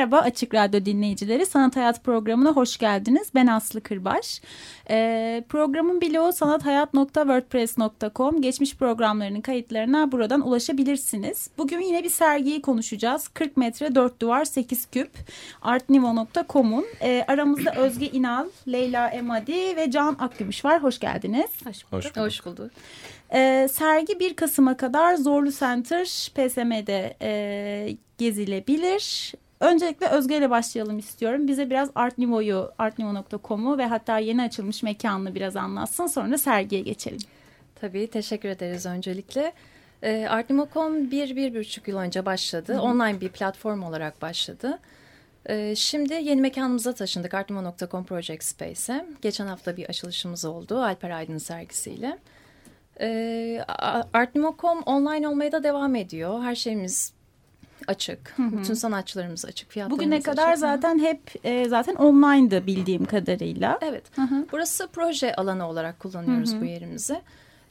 Merhaba Açık Radyo dinleyicileri. Sanat Hayat programına hoş geldiniz. Ben Aslı Kırbaş. Ee, programın bloğu sanathayat.wordpress.com. Geçmiş programlarının kayıtlarına buradan ulaşabilirsiniz. Bugün yine bir sergiyi konuşacağız. 40 metre 4 duvar 8 küp artnivo.com'un. Ee, aramızda Özge İnal, Leyla Emadi ve Can Akgümüş var. Hoş geldiniz. Hoş bulduk. Hoş bulduk. Hoş bulduk. Ee, sergi 1 Kasım'a kadar Zorlu Center PSM'de e, gezilebilir. Öncelikle Özge ile başlayalım istiyorum. Bize biraz Art Nouveau'yu, artnouveau.com'u ve hatta yeni açılmış mekanını biraz anlatsın. Sonra sergiye geçelim. Tabii, teşekkür ederiz öncelikle. E, Art Nouveau.com bir, bir buçuk yıl önce başladı. Hı. Online bir platform olarak başladı. E, şimdi yeni mekanımıza taşındık artnouveau.com Project Space'e. Geçen hafta bir açılışımız oldu Alper Aydın sergisiyle. E, Art Nouveau.com online olmaya da devam ediyor. Her şeyimiz açık. Hı hı. Bütün sanatçılarımız açık. Fiyatlarımız Bugüne kadar açık. zaten hep e, zaten online'dı bildiğim kadarıyla. Evet. Hı hı. Burası proje alanı olarak kullanıyoruz hı hı. bu yerimizi.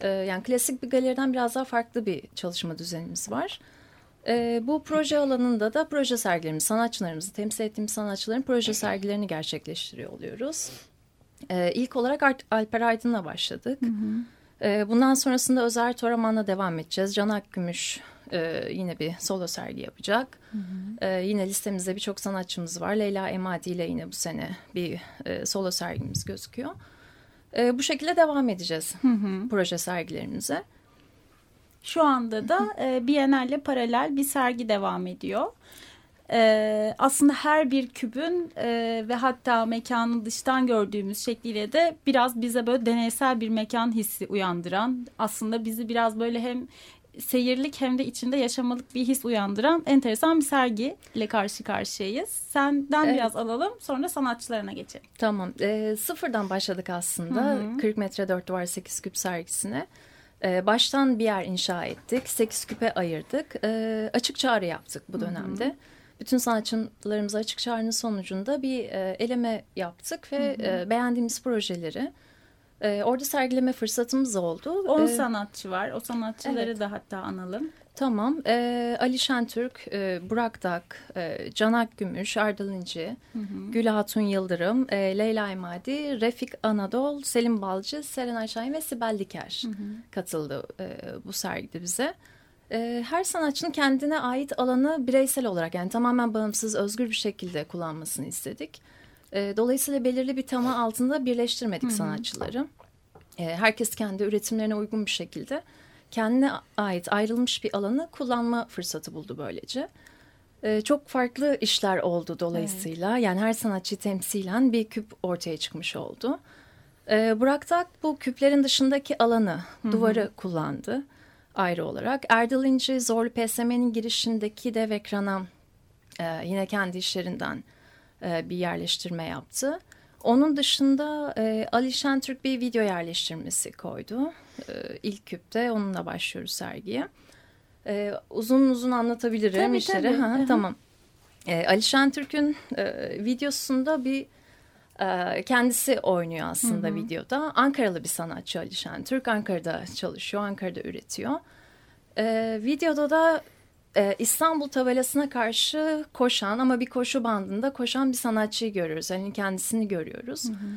E, yani klasik bir galeriden biraz daha farklı bir çalışma düzenimiz var. E, bu proje alanında da proje sergilerimiz, sanatçılarımızı temsil ettiğimiz sanatçıların proje sergilerini gerçekleştiriyor oluyoruz. E, ilk olarak Alper Aydın'la başladık. Hı hı. E, bundan sonrasında Özer Toraman'la devam edeceğiz. Can Akgümüş e, yine bir solo sergi yapacak. Hı hı. E, yine listemizde birçok sanatçımız var. Leyla Emadi ile yine bu sene bir e, solo sergimiz gözüküyor. E, bu şekilde devam edeceğiz hı hı. proje sergilerimize. Şu anda da e, Biennale paralel bir sergi devam ediyor. Ee, aslında her bir kübün e, ve hatta mekanın dıştan gördüğümüz şekliyle de biraz bize böyle deneysel bir mekan hissi uyandıran aslında bizi biraz böyle hem seyirlik hem de içinde yaşamalık bir his uyandıran enteresan bir sergi ile karşı karşıyayız. Senden evet. biraz alalım sonra sanatçılarına geçelim. Tamam. E, sıfırdan başladık aslında. Hı -hı. 40 metre 4 duvar 8 küp sergisine. E, baştan bir yer inşa ettik. 8 küpe ayırdık. E, açık çağrı yaptık bu dönemde. Hı -hı. Bütün sanatçılarımıza açık çağrının sonucunda bir e, eleme yaptık ve hı hı. E, beğendiğimiz projeleri e, orada sergileme fırsatımız oldu. 10 ee, sanatçı var. O sanatçıları evet. da hatta analım. Tamam. E, Ali Şentürk, e, Burak Dak, e, Canak Gümüş, Ardal İnci, hı hı. Gül Hatun Yıldırım, e, Leyla Emadi, Refik Anadol, Selim Balcı, Serenay Şahin ve Sibel Diker hı hı. katıldı e, bu sergide bize. E, her sanatçının kendine ait alanı bireysel olarak yani tamamen bağımsız, özgür bir şekilde kullanmasını istedik. E, dolayısıyla belirli bir tema altında birleştirmedik Hı -hı. sanatçıları. E, herkes kendi üretimlerine uygun bir şekilde kendine ait ayrılmış bir alanı kullanma fırsatı buldu böylece. E, çok farklı işler oldu dolayısıyla. Evet. Yani her sanatçı temsilen bir küp ortaya çıkmış oldu. E, Burak Tak bu küplerin dışındaki alanı, Hı -hı. duvarı kullandı ayrı olarak. Erdal İnci Zorlu PSM'nin girişindeki dev ekrana e, yine kendi işlerinden e, bir yerleştirme yaptı. Onun dışında e, Ali Şentürk bir video yerleştirmesi koydu. E, ilk küpte onunla başlıyoruz sergiye. E, uzun uzun anlatabilirim tabii, işleri. Tabii. Ha, tamam. E, Ali Şentürk'ün e, videosunda bir e, kendisi oynuyor aslında hı hı. videoda. Ankaralı bir sanatçı Ali Şentürk. Ankara'da çalışıyor, Ankara'da üretiyor. E, videoda da e, İstanbul tabelasına karşı koşan ama bir koşu bandında koşan bir sanatçıyı görüyoruz. Yani kendisini görüyoruz. Hı hı.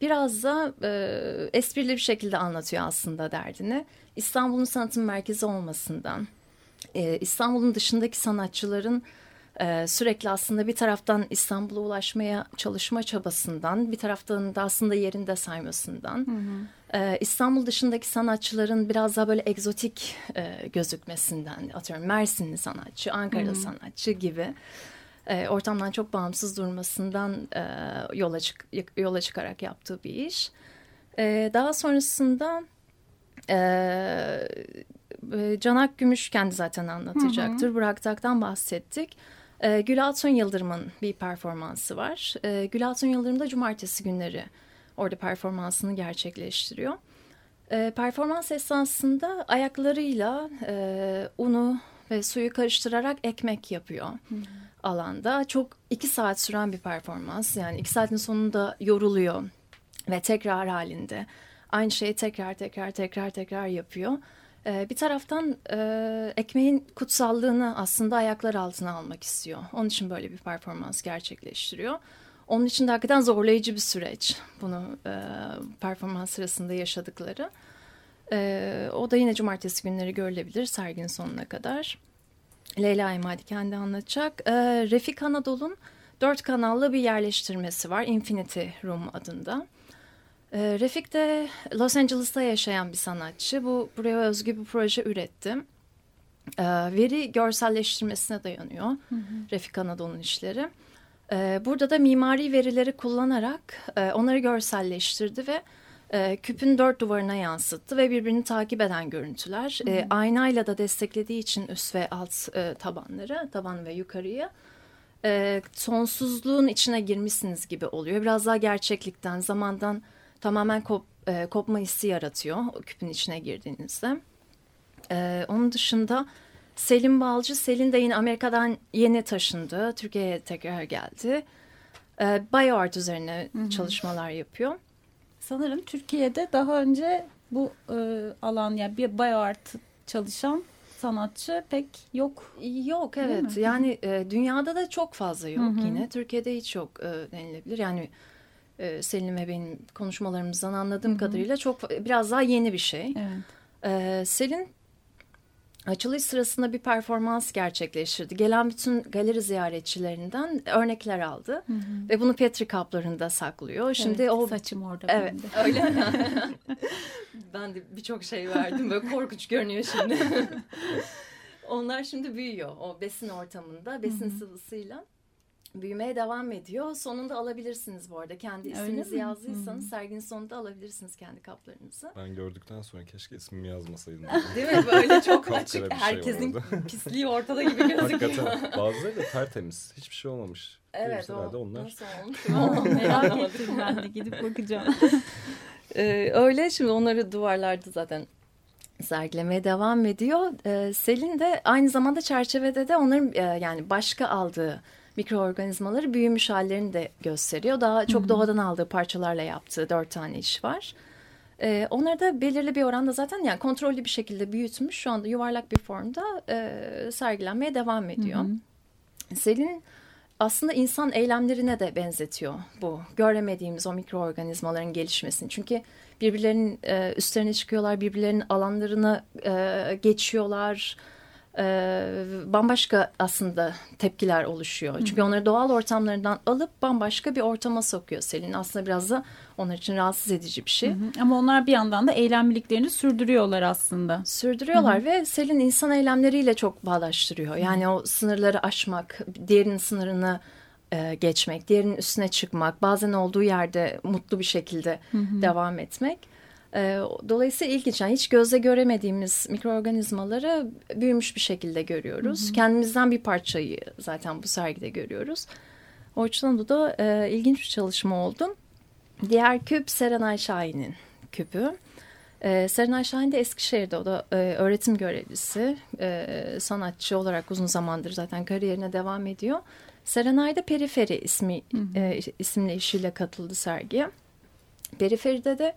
Biraz da e, esprili bir şekilde anlatıyor aslında derdini. İstanbul'un sanatın merkezi olmasından, e, İstanbul'un dışındaki sanatçıların e, sürekli aslında bir taraftan İstanbul'a ulaşmaya çalışma çabasından, bir taraftan da aslında yerinde saymasından... Hı hı ee, İstanbul dışındaki sanatçıların biraz daha böyle egzotik e, gözükmesinden atıyorum Mersinli sanatçı, Ankara hmm. sanatçı gibi e, ortamdan çok bağımsız durmasından e, yola çık yola çıkarak yaptığı bir iş. E, daha sonrasında Ee, Canak Gümüş kendi zaten anlatacaktır. Hı hı. Buraktak'tan bahsettik. Ee, Gül Altun Yıldırım'ın bir performansı var. Ee, Gül Altun Yıldırım da cumartesi günleri orada performansını gerçekleştiriyor. Ee, performans esnasında ayaklarıyla e, unu ve suyu karıştırarak ekmek yapıyor hı. alanda. Çok iki saat süren bir performans. Yani iki saatin sonunda yoruluyor ve tekrar halinde aynı şeyi tekrar tekrar tekrar tekrar yapıyor. Ee, bir taraftan e, ekmeğin kutsallığını aslında ayaklar altına almak istiyor. Onun için böyle bir performans gerçekleştiriyor. Onun için de hakikaten zorlayıcı bir süreç bunu e, performans sırasında yaşadıkları. E, o da yine cumartesi günleri görülebilir serginin sonuna kadar. Leyla Emadi kendi anlatacak. E, Refik Anadolu'nun dört kanallı bir yerleştirmesi var. Infinity Room adında. E, Refik de Los Angeles'ta yaşayan bir sanatçı. Bu buraya özgü bir proje üretti. E, veri görselleştirmesine dayanıyor. Hı hı. Refik Anadolu'nun işleri. E, burada da mimari verileri kullanarak e, onları görselleştirdi ve e, küpün dört duvarına yansıttı ve birbirini takip eden görüntüler. Hı hı. E, aynayla da desteklediği için üst ve alt e, tabanları, taban ve yukarıyı e, sonsuzluğun içine girmişsiniz gibi oluyor. Biraz daha gerçeklikten, zamandan tamamen kop, e, kopma hissi yaratıyor o küpün içine girdiğinizde. E, onun dışında Selim Balcı, Selin de yine Amerika'dan yeni taşındı. Türkiye'ye tekrar geldi. E, BioArt üzerine Hı -hı. çalışmalar yapıyor. Sanırım Türkiye'de daha önce bu e, alan yani bir BioArt çalışan sanatçı pek yok. Yok evet yani e, dünyada da çok fazla yok Hı -hı. yine. Türkiye'de hiç yok e, denilebilir. Yani e, Selim ve benim konuşmalarımızdan anladığım Hı -hı. kadarıyla çok biraz daha yeni bir şey. Evet. E, Selin açılış sırasında bir performans gerçekleştirdi. Gelen bütün galeri ziyaretçilerinden örnekler aldı hı hı. ve bunu Petri kaplarında saklıyor. Şimdi evet, o saçım orada Evet, benim öyle mi? ben de birçok şey verdim. Böyle korkunç görünüyor şimdi. Onlar şimdi büyüyor o besin ortamında, besin hı hı. sıvısıyla büyümeye devam ediyor. Sonunda alabilirsiniz bu arada. Kendi isminizi yazdıysanız hmm. serginin sonunda alabilirsiniz kendi kaplarınızı. Ben gördükten sonra keşke ismimi yazmasaydım. Değil mi? Böyle çok açık. Şey Herkesin pisliği ortada gibi gözüküyor. Hakikaten. Bazıları da tertemiz. Hiçbir şey olmamış. Evet o. Onlar. Nasıl olmuş? Merak ettim ben de gidip bakacağım. ee, öyle şimdi onları duvarlarda zaten sergilemeye devam ediyor. Ee, Selin de aynı zamanda çerçevede de onların e, yani başka aldığı mikroorganizmaları büyümüş hallerini de gösteriyor. Daha çok Hı -hı. doğadan aldığı parçalarla yaptığı dört tane iş var. Ee, onları da belirli bir oranda zaten yani kontrollü bir şekilde büyütmüş. Şu anda yuvarlak bir formda e, sergilenmeye devam ediyor. Hı -hı. Selin aslında insan eylemlerine de benzetiyor bu. Göremediğimiz o mikroorganizmaların gelişmesini. Çünkü birbirlerinin e, üstlerine çıkıyorlar, birbirlerinin alanlarına e, geçiyorlar e, bambaşka aslında tepkiler oluşuyor. Çünkü Hı. onları doğal ortamlarından alıp bambaşka bir ortama sokuyor Selin. Aslında biraz da onlar için rahatsız edici bir şey. Hı hı. Ama onlar bir yandan da eylemliliklerini sürdürüyorlar aslında. Sürdürüyorlar hı hı. ve Selin insan eylemleriyle çok bağdaştırıyor. Yani hı. o sınırları aşmak, diğerinin sınırını e, geçmek, diğerinin üstüne çıkmak, bazen olduğu yerde mutlu bir şekilde hı hı. devam etmek. E, dolayısıyla ilginç. Yani hiç gözle göremediğimiz mikroorganizmaları büyümüş bir şekilde görüyoruz. Hı hı. Kendimizden bir parçayı zaten bu sergide görüyoruz. O açıdan da e, ilginç bir çalışma oldu. Diğer küp Serenay Şahin'in küpü. Ee, Serenay Şahin de Eskişehir'de o da e, öğretim görevlisi, e, sanatçı olarak uzun zamandır zaten kariyerine devam ediyor. Serenay da Periferi ismi hı hı. E, isimli işiyle katıldı sergiye. Periferide de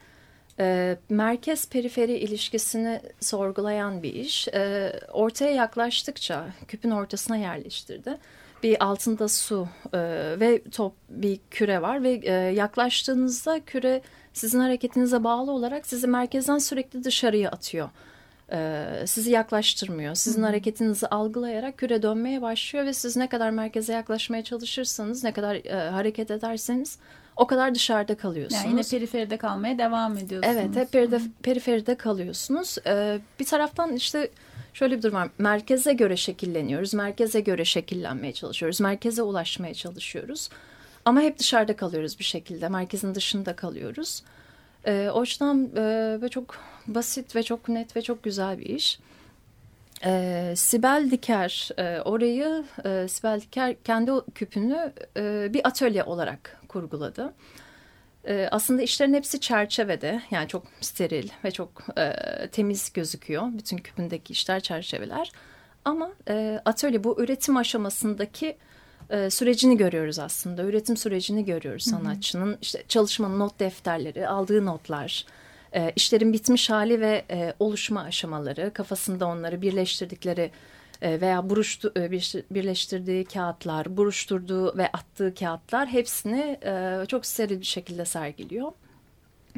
e, merkez periferi ilişkisini sorgulayan bir iş. E, ortaya yaklaştıkça küpün ortasına yerleştirdi. Bir altında su e, ve top bir küre var ve e, yaklaştığınızda küre sizin hareketinize bağlı olarak sizi merkezden sürekli dışarıya atıyor. E, sizi yaklaştırmıyor. Sizin hareketinizi algılayarak küre dönmeye başlıyor ve siz ne kadar merkeze yaklaşmaya çalışırsanız, ne kadar e, hareket ederseniz o kadar dışarıda kalıyorsunuz. Yani yine periferide kalmaya devam ediyorsunuz. Evet hep peride, periferide kalıyorsunuz. Ee, bir taraftan işte şöyle bir durum var. Merkeze göre şekilleniyoruz. Merkeze göre şekillenmeye çalışıyoruz. Merkeze ulaşmaya çalışıyoruz. Ama hep dışarıda kalıyoruz bir şekilde. Merkezin dışında kalıyoruz. E, o yüzden e, çok basit ve çok net ve çok güzel bir iş. E, Sibel Diker e, orayı, e, Sibel Diker kendi küpünü e, bir atölye olarak kurguladı. E, aslında işlerin hepsi çerçevede yani çok steril ve çok e, temiz gözüküyor. Bütün küpündeki işler çerçeveler. Ama e, atölye bu üretim aşamasındaki e, sürecini görüyoruz aslında. Üretim sürecini görüyoruz sanatçının. işte çalışma not defterleri, aldığı notlar, e, işlerin bitmiş hali ve e, oluşma aşamaları, kafasında onları birleştirdikleri veya buruştu, e, birleştirdiği kağıtlar, buruşturduğu ve attığı kağıtlar hepsini e, çok steril bir şekilde sergiliyor.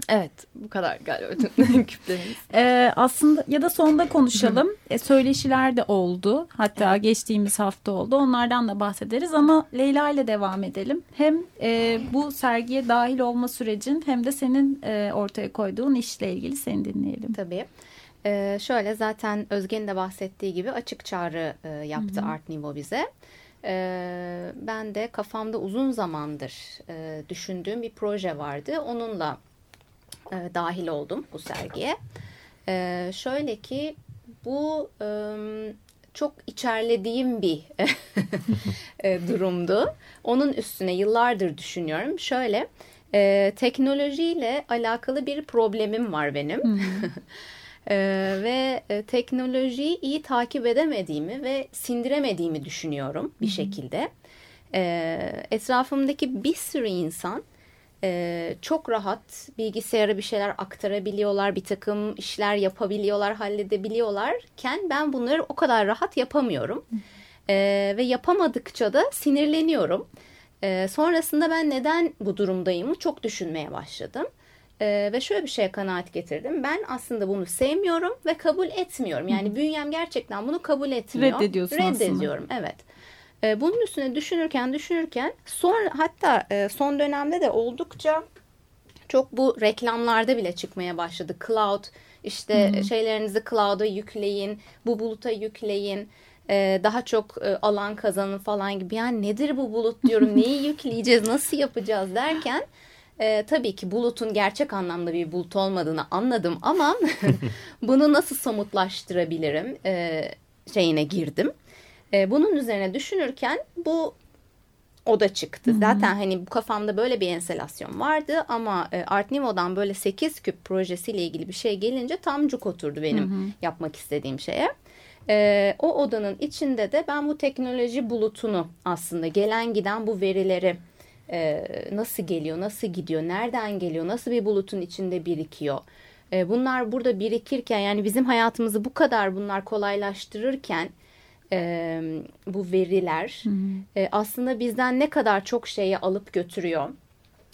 Evet bu kadar galiba küplerimiz. Ee, aslında ya da sonda konuşalım. e, söyleşiler de oldu. Hatta geçtiğimiz hafta oldu. Onlardan da bahsederiz ama Leyla ile devam edelim. Hem e, bu sergiye dahil olma sürecin hem de senin e, ortaya koyduğun işle ilgili seni dinleyelim. Tabii. Ee, şöyle zaten Özge'nin de bahsettiği gibi açık çağrı e, yaptı Art Nouveau bize. Ee, ben de kafamda uzun zamandır e, düşündüğüm bir proje vardı. Onunla e, dahil oldum bu sergiye. E, şöyle ki bu e, çok içerlediğim bir e, durumdu. Onun üstüne yıllardır düşünüyorum. Şöyle e, teknolojiyle alakalı bir problemim var benim. e, ve e, teknolojiyi iyi takip edemediğimi ve sindiremediğimi düşünüyorum bir şekilde. E, etrafımdaki bir sürü insan e, çok rahat bilgisayara bir şeyler aktarabiliyorlar, bir takım işler yapabiliyorlar, halledebiliyorlarken ben bunları o kadar rahat yapamıyorum. E, ve yapamadıkça da sinirleniyorum. E, sonrasında ben neden bu durumdayımı çok düşünmeye başladım. E, ve şöyle bir şeye kanaat getirdim. Ben aslında bunu sevmiyorum ve kabul etmiyorum. Yani bünyem gerçekten bunu kabul etmiyor. Reddediyorsun Reddediyorum, aslında. evet. E, bunun üstüne düşünürken düşünürken sonra hatta e, son dönemde de oldukça çok bu reklamlarda bile çıkmaya başladı. Cloud işte Hı hı. şeylerinizi cloud'a yükleyin, bu buluta yükleyin. e, daha çok e, alan kazanın falan gibi. Yani nedir bu bulut diyorum, neyi yükleyeceğiz, nasıl yapacağız derken e, tabii ki bulutun gerçek anlamda bir bulut olmadığını anladım ama bunu nasıl somutlaştırabilirim e, şeyine girdim. E, bunun üzerine düşünürken bu o da çıktı. Zaten hani bu kafamda böyle bir enselasyon vardı ama e, Art Nouveau'dan böyle 8 küp projesiyle ilgili bir şey gelince tam cuk oturdu benim yapmak istediğim şeye. E, o odanın içinde de ben bu teknoloji bulutunu aslında gelen giden bu verileri e, nasıl geliyor, nasıl gidiyor, nereden geliyor, nasıl bir bulutun içinde birikiyor. E, bunlar burada birikirken yani bizim hayatımızı bu kadar bunlar kolaylaştırırken e, bu veriler e, aslında bizden ne kadar çok şeyi alıp götürüyor.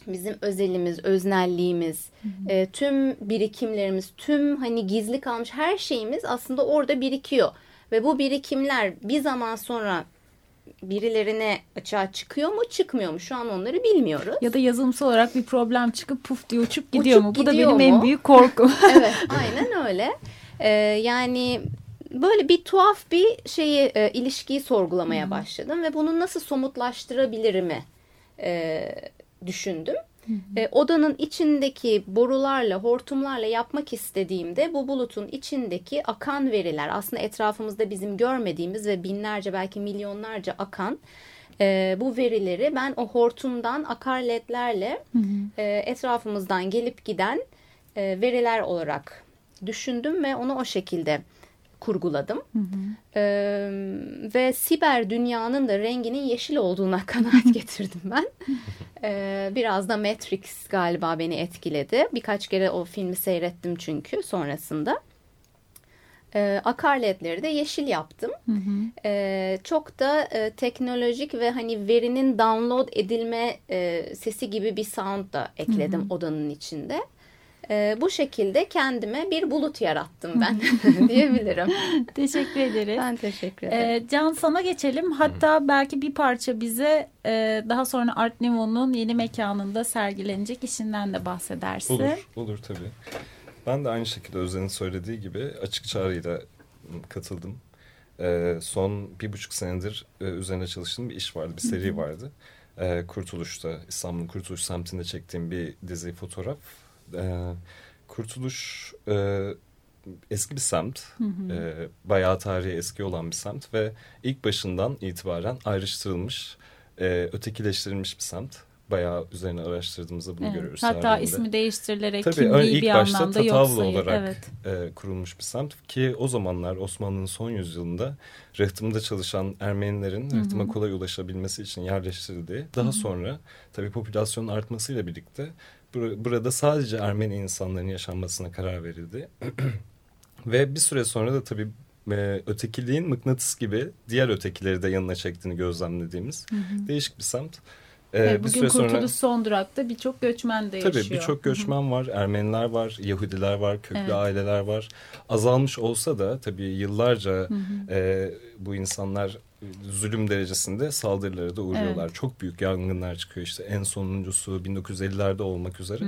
Bizim özelimiz, öznelliğimiz, e, tüm birikimlerimiz, tüm hani gizli kalmış her şeyimiz aslında orada birikiyor. Ve bu birikimler bir zaman sonra birilerine açığa çıkıyor mu çıkmıyor mu şu an onları bilmiyoruz. Ya da yazılımsal olarak bir problem çıkıp puf diye uçup gidiyor Uçup mu? Bu da gidiyor benim en mu? büyük korkum. evet aynen öyle. Ee, yani böyle bir tuhaf bir şeyi e, ilişkiyi sorgulamaya başladım ve bunu nasıl somutlaştırabilirimi e, düşündüm. E, odanın içindeki borularla, hortumlarla yapmak istediğimde bu bulutun içindeki akan veriler aslında etrafımızda bizim görmediğimiz ve binlerce belki milyonlarca akan e, bu verileri ben o hortumdan akar ledlerle e, etrafımızdan gelip giden e, veriler olarak düşündüm ve onu o şekilde kurguladım. E, ve siber dünyanın da renginin yeşil olduğuna kanaat getirdim ben. E, biraz da Matrix galiba beni etkiledi. Birkaç kere o filmi seyrettim çünkü sonrasında. E, akar ledleri de yeşil yaptım. E, çok da e, teknolojik ve hani verinin download edilme e, sesi gibi bir sound da ekledim odanın içinde. E, bu şekilde kendime bir bulut yarattım ben diyebilirim. Teşekkür ederiz. Ben teşekkür ederim. Ee, Can sana geçelim. Hatta belki bir parça bize e, daha sonra Art Nouveau'nun yeni mekanında sergilenecek işinden de bahsedersin. Olur, olur tabii. Ben de aynı şekilde Özden'in söylediği gibi açık çağrıyla katıldım. Ee, son bir buçuk senedir e, üzerine çalıştığım bir iş vardı, bir seri vardı. Ee, Kurtuluş'ta, İstanbul'un Kurtuluş semtinde çektiğim bir dizi fotoğraf e, Kurtuluş e, eski bir semt. E, bayağı tarihi eski olan bir semt ve ilk başından itibaren ayrıştırılmış, e, ötekileştirilmiş bir semt. Bayağı üzerine araştırdığımızda bunu Evet. görüyoruz. Hatta tarihinde. ismi değiştirilerek Tabii kimliği ilk bir başta anlamda yok Tatavlı olarak Evet. e, kurulmuş bir semt ki o zamanlar Osmanlı'nın son yüzyılında rıhtımda çalışan Ermenilerin rıhtıma kolay ulaşabilmesi için yerleştirildiği daha sonra tabii popülasyonun artmasıyla birlikte bur- burada sadece Ermeni insanların yaşanmasına karar verildi. Ve bir süre sonra da tabii e, ötekiliğin mıknatıs gibi diğer ötekileri de yanına çektiğini gözlemlediğimiz değişik bir semt. E, Evet, bir bugün süre sonra- Kurtuluş son durakta birçok göçmen de yaşıyor. Tabii birçok göçmen var, Ermeniler var, Yahudiler var, köklü Evet. aileler var. Azalmış olsa da tabii yıllarca e, bu insanlar zulüm derecesinde saldırılara da uğruyorlar. Çok büyük yangınlar çıkıyor işte en sonuncusu 1950'lerde olmak üzere.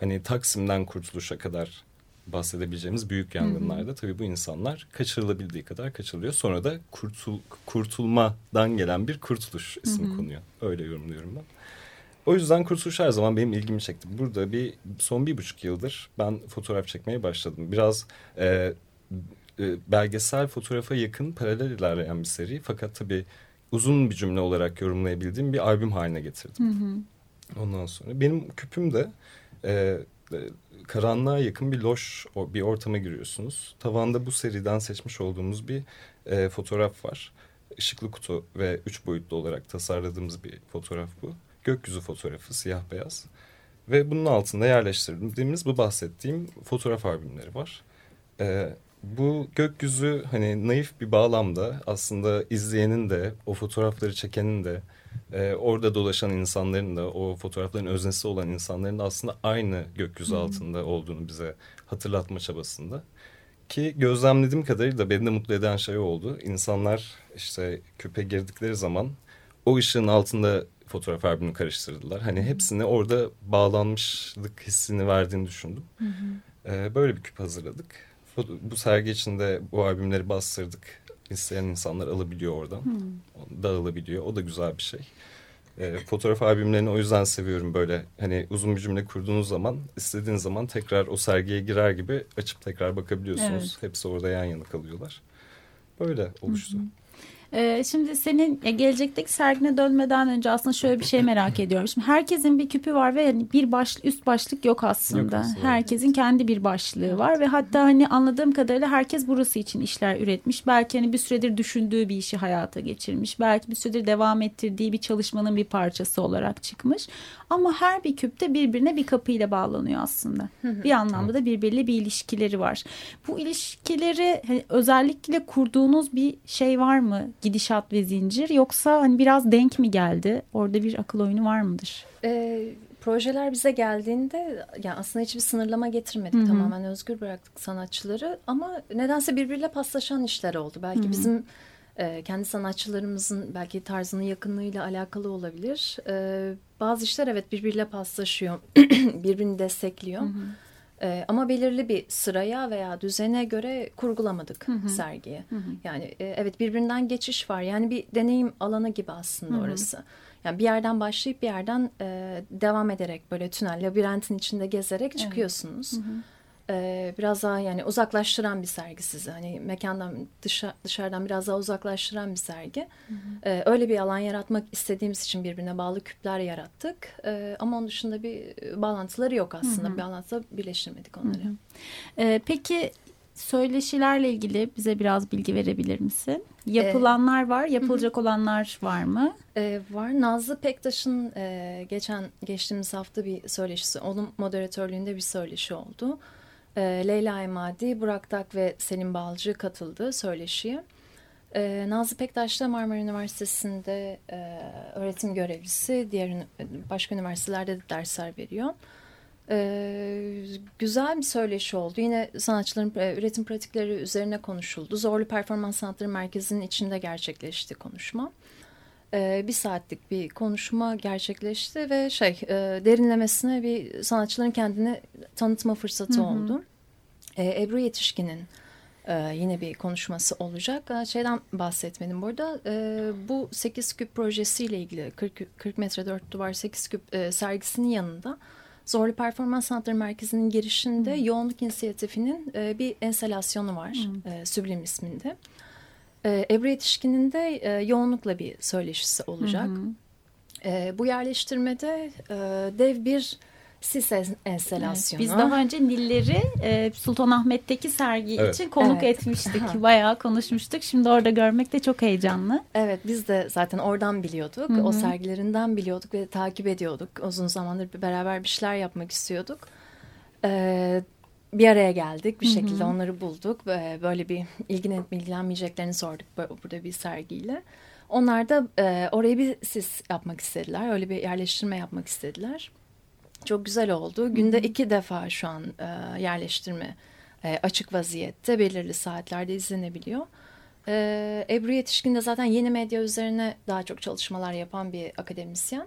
Hani Taksim'den kurtuluşa kadar bahsedebileceğimiz büyük yangınlarda tabii bu insanlar kaçırılabildiği kadar kaçırılıyor. Sonra da kurtul, kurtulmadan gelen bir kurtuluş ismi konuyor. Öyle yorumluyorum ben. O yüzden kurtuluş her zaman benim ilgimi çekti. Burada bir son bir buçuk yıldır ben fotoğraf çekmeye başladım. Biraz e, e, belgesel fotoğrafa yakın paralel ilerleyen bir seri. Fakat tabii uzun bir cümle olarak yorumlayabildiğim bir albüm haline getirdim. Ondan sonra benim küpüm de e, karanlığa yakın bir loş bir ortama giriyorsunuz. Tavanda bu seriden seçmiş olduğumuz bir e, fotoğraf var. Işıklı kutu ve üç boyutlu olarak tasarladığımız bir fotoğraf bu. Gökyüzü fotoğrafı siyah beyaz. Ve bunun altında yerleştirdiğimiz bu bahsettiğim fotoğraf albümleri var. E, bu gökyüzü hani naif bir bağlamda aslında izleyenin de o fotoğrafları çekenin de e, orada dolaşan insanların da o fotoğrafların öznesi olan insanların da aslında aynı gökyüzü altında olduğunu bize hatırlatma çabasında. Ki gözlemlediğim kadarıyla beni de mutlu eden şey oldu. İnsanlar işte küpe girdikleri zaman o ışığın altında fotoğraf albümünü karıştırdılar. Hani hepsini orada bağlanmışlık hissini verdiğini düşündüm. Ee, böyle bir küp hazırladık. Bu sergi içinde bu albümleri bastırdık. İsteyen insanlar alabiliyor oradan. Dağılabiliyor. O da güzel bir şey. Ee, fotoğraf albümlerini o yüzden seviyorum böyle. Hani uzun bir cümle kurduğunuz zaman istediğiniz zaman tekrar o sergiye girer gibi açıp tekrar bakabiliyorsunuz. Hepsi orada yan yana kalıyorlar. Böyle oluştu. Ee, şimdi senin gelecekteki sergine dönmeden önce aslında şöyle bir şey merak ediyorum. Şimdi herkesin bir küpü var ve hani bir baş, üst başlık yok aslında. Yok aslında. Herkesin kendi bir başlığı var ve hatta hani anladığım kadarıyla herkes burası için işler üretmiş. Belki hani bir süredir düşündüğü bir işi hayata geçirmiş. Belki bir süredir devam ettirdiği bir çalışmanın bir parçası olarak çıkmış. Ama her bir küpte birbirine bir kapıyla bağlanıyor aslında. Bir anlamda da birbiriyle bir ilişkileri var. Bu ilişkileri hani özellikle kurduğunuz bir şey var mı? Gidişat ve zincir yoksa hani biraz denk mi geldi? Orada bir akıl oyunu var mıdır? E, projeler bize geldiğinde yani aslında hiçbir sınırlama getirmedik. Tamamen özgür bıraktık sanatçıları ama nedense birbiriyle paslaşan işler oldu. Belki bizim e, kendi sanatçılarımızın belki tarzının yakınlığıyla alakalı olabilir. E, bazı işler evet birbiriyle paslaşıyor, birbirini destekliyor. E, ama belirli bir sıraya veya düzene göre kurgulamadık sergiyi. Yani e, evet birbirinden geçiş var. Yani bir deneyim alanı gibi aslında orası. Yani bir yerden başlayıp bir yerden e, devam ederek böyle tünel, labirentin içinde gezerek çıkıyorsunuz. E, biraz daha yani uzaklaştıran bir sergi sizi. Hani mekandan dışa, dışarıdan biraz daha uzaklaştıran bir sergi. E, öyle bir alan yaratmak istediğimiz için birbirine bağlı küpler yarattık. E, ama onun dışında bir bağlantıları yok aslında. Bir bağlantıda birleştirmedik onları. Ee, peki söyleşilerle ilgili bize biraz bilgi verebilir misin? Yapılanlar var, yapılacak olanlar var mı? E, var. Nazlı Pektaş'ın e, geçen geçtiğimiz hafta bir söyleşisi, onun moderatörlüğünde bir söyleşi oldu. E, Leyla Emadi, Burak Tak ve Selim Balcı katıldı söyleşiye. E, Nazlı Pektaş da Marmara Üniversitesi'nde e, öğretim görevlisi, diğer başka üniversitelerde de dersler veriyor. E, güzel bir söyleşi oldu. Yine sanatçıların e, üretim pratikleri üzerine konuşuldu. Zorlu Performans Sanatları Merkezi'nin içinde gerçekleşti konuşma. E, bir saatlik bir konuşma gerçekleşti ve şey e, derinlemesine bir sanatçıların kendini tanıtma fırsatı oldu. E, Ebru Yetişkin'in e, yine bir konuşması olacak. E, şeyden bahsetmedim burada. E, bu 8 küp projesiyle ilgili 40, 40 metre 4 duvar 8 küp e, sergisinin yanında Zorlu Performans Sanatları Merkezi'nin girişinde hmm. Yoğunluk İnisiyatifi'nin e, bir enselasyonu var. Hmm. E, Süblim isminde. E, Ebru Yetişkin'in de e, yoğunlukla bir söyleşisi olacak. Hmm. E, bu yerleştirmede e, dev bir sis enstelasyonu. Evet, biz daha önce Nilleri e, Sultanahmet'teki sergi evet. için konuk evet. etmiştik. Bayağı konuşmuştuk. Şimdi orada görmek de çok heyecanlı. Evet biz de zaten oradan biliyorduk. Hı -hı. O sergilerinden biliyorduk ve takip ediyorduk. Uzun zamandır beraber bir şeyler yapmak istiyorduk. Ee, bir araya geldik bir şekilde Hı -hı. onları bulduk. Böyle bir ilgilenip ilgilenmeyeceklerini sorduk burada bir sergiyle. Onlar da e, oraya bir sis yapmak istediler. Öyle bir yerleştirme yapmak istediler. Çok güzel oldu. Günde iki defa şu an e, yerleştirme e, açık vaziyette belirli saatlerde izlenebiliyor. E, Ebru Yetişkin de zaten yeni medya üzerine daha çok çalışmalar yapan bir akademisyen.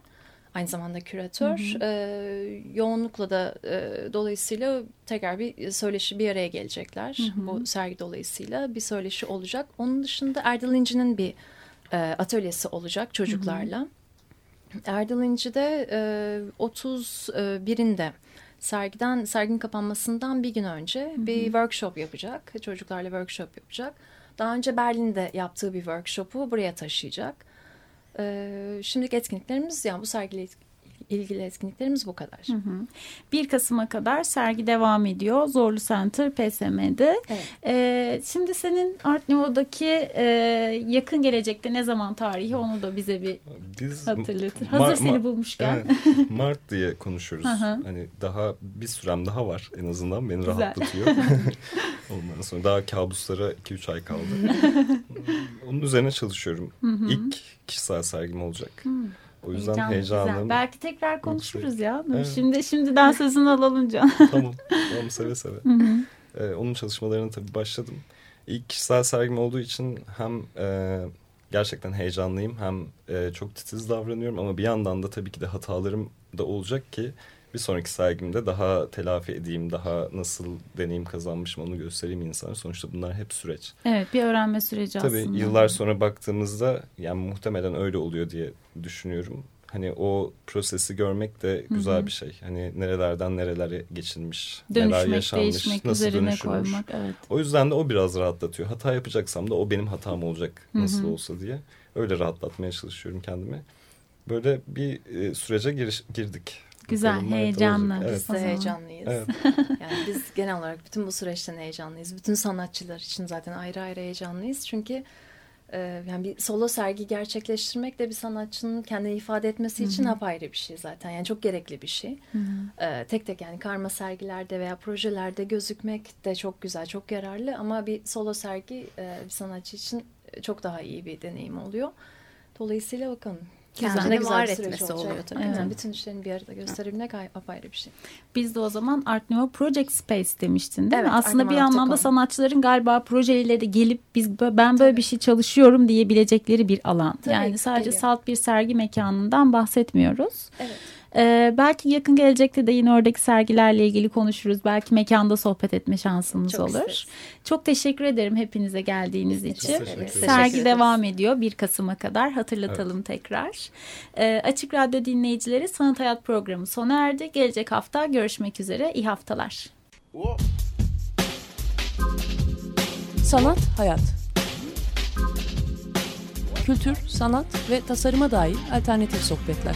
Aynı zamanda küratör. Hı hı. E, yoğunlukla da e, dolayısıyla tekrar bir söyleşi bir araya gelecekler. Hı hı. Bu sergi dolayısıyla bir söyleşi olacak. Onun dışında Erdal İnci'nin bir e, atölyesi olacak çocuklarla. Hı hı. Erdal İnci'de e, 31'inde sergiden serginin kapanmasından bir gün önce Hı -hı. bir workshop yapacak. Çocuklarla workshop yapacak. Daha önce Berlin'de yaptığı bir workshop'u buraya taşıyacak. Ee, etkinliklerimiz yani bu sergiyle ilgili etkinliklerimiz bu kadar. Hı hı. 1 Kasım'a kadar sergi devam ediyor. Zorlu Center PSM'de. Evet. Ee, şimdi senin Art Nouveau'daki e, yakın gelecekte ne zaman tarihi onu da bize bir Biz, hatırlatır. Hazır seni bulmuşken. Evet, Mart diye konuşuyoruz. hani daha bir sürem daha var en azından beni Güzel. rahatlatıyor. Ondan sonra daha kabuslara 2-3 ay kaldı. Onun üzerine çalışıyorum. Hı hı. İlk kişisel sergim olacak. Hı. O yüzden Heyecan, heyecanlıyım. Güzel. Belki tekrar konuşuruz ya. Evet. Şimdi şimdiden sözünü alalım Can. tamam. Tamam seve seve. Ee, onun çalışmalarına tabii başladım. İlk kişisel sergim olduğu için hem e, gerçekten heyecanlıyım hem e, çok titiz davranıyorum ama bir yandan da tabii ki de hatalarım da olacak ki bir sonraki sergimde daha telafi edeyim, daha nasıl deneyim kazanmışım onu göstereyim insana. Sonuçta bunlar hep süreç. Evet bir öğrenme süreci Tabii aslında. Tabii yıllar sonra baktığımızda yani muhtemelen öyle oluyor diye düşünüyorum. Hani o prosesi görmek de güzel Hı -hı. bir şey. Hani nerelerden nerelere geçilmiş, Dönüşmek, neler yaşanmış, değişmek, nasıl dönüşülmüş. Koymak, evet. O yüzden de o biraz rahatlatıyor. Hata yapacaksam da o benim hatam olacak nasıl Hı -hı. olsa diye. Öyle rahatlatmaya çalışıyorum kendimi. Böyle bir e, sürece giriş, girdik. Güzel, heyecanlı. Evet. Biz de heyecanlıyız. Evet. yani biz genel olarak bütün bu süreçten heyecanlıyız. Bütün sanatçılar için zaten ayrı ayrı heyecanlıyız. Çünkü e, yani bir solo sergi gerçekleştirmek de bir sanatçının kendini ifade etmesi için Hı -hı. apayrı bir şey zaten. Yani çok gerekli bir şey. Hı -hı. E, tek tek yani karma sergilerde veya projelerde gözükmek de çok güzel, çok yararlı. Ama bir solo sergi e, bir sanatçı için çok daha iyi bir deneyim oluyor. Dolayısıyla bakalım kendini güzel var etmesi oluyor tabii. Evet. Yani bütün işlerini bir arada gösterebilmek apayrı bir şey. Biz de o zaman Art Nouveau Project Space demiştin değil evet, mi? Aslında bir anlamda sanatçıların galiba projeleriyle de gelip biz ben böyle tabii. bir şey çalışıyorum diyebilecekleri bir alan. Tabii, yani sadece tabii. salt bir sergi mekanından bahsetmiyoruz. Evet. Ee, belki yakın gelecekte de yine oradaki sergilerle ilgili konuşuruz. Belki mekanda sohbet etme şansımız Çok olur. Isteriz. Çok teşekkür ederim hepinize geldiğiniz için. Evet. Sergi devam ediyor 1 Kasım'a kadar hatırlatalım evet. tekrar. Ee, Açık Radyo dinleyicileri Sanat Hayat programı sona erdi. Gelecek hafta görüşmek üzere. İyi haftalar. Sanat Hayat Kültür, sanat ve tasarıma dair alternatif sohbetler.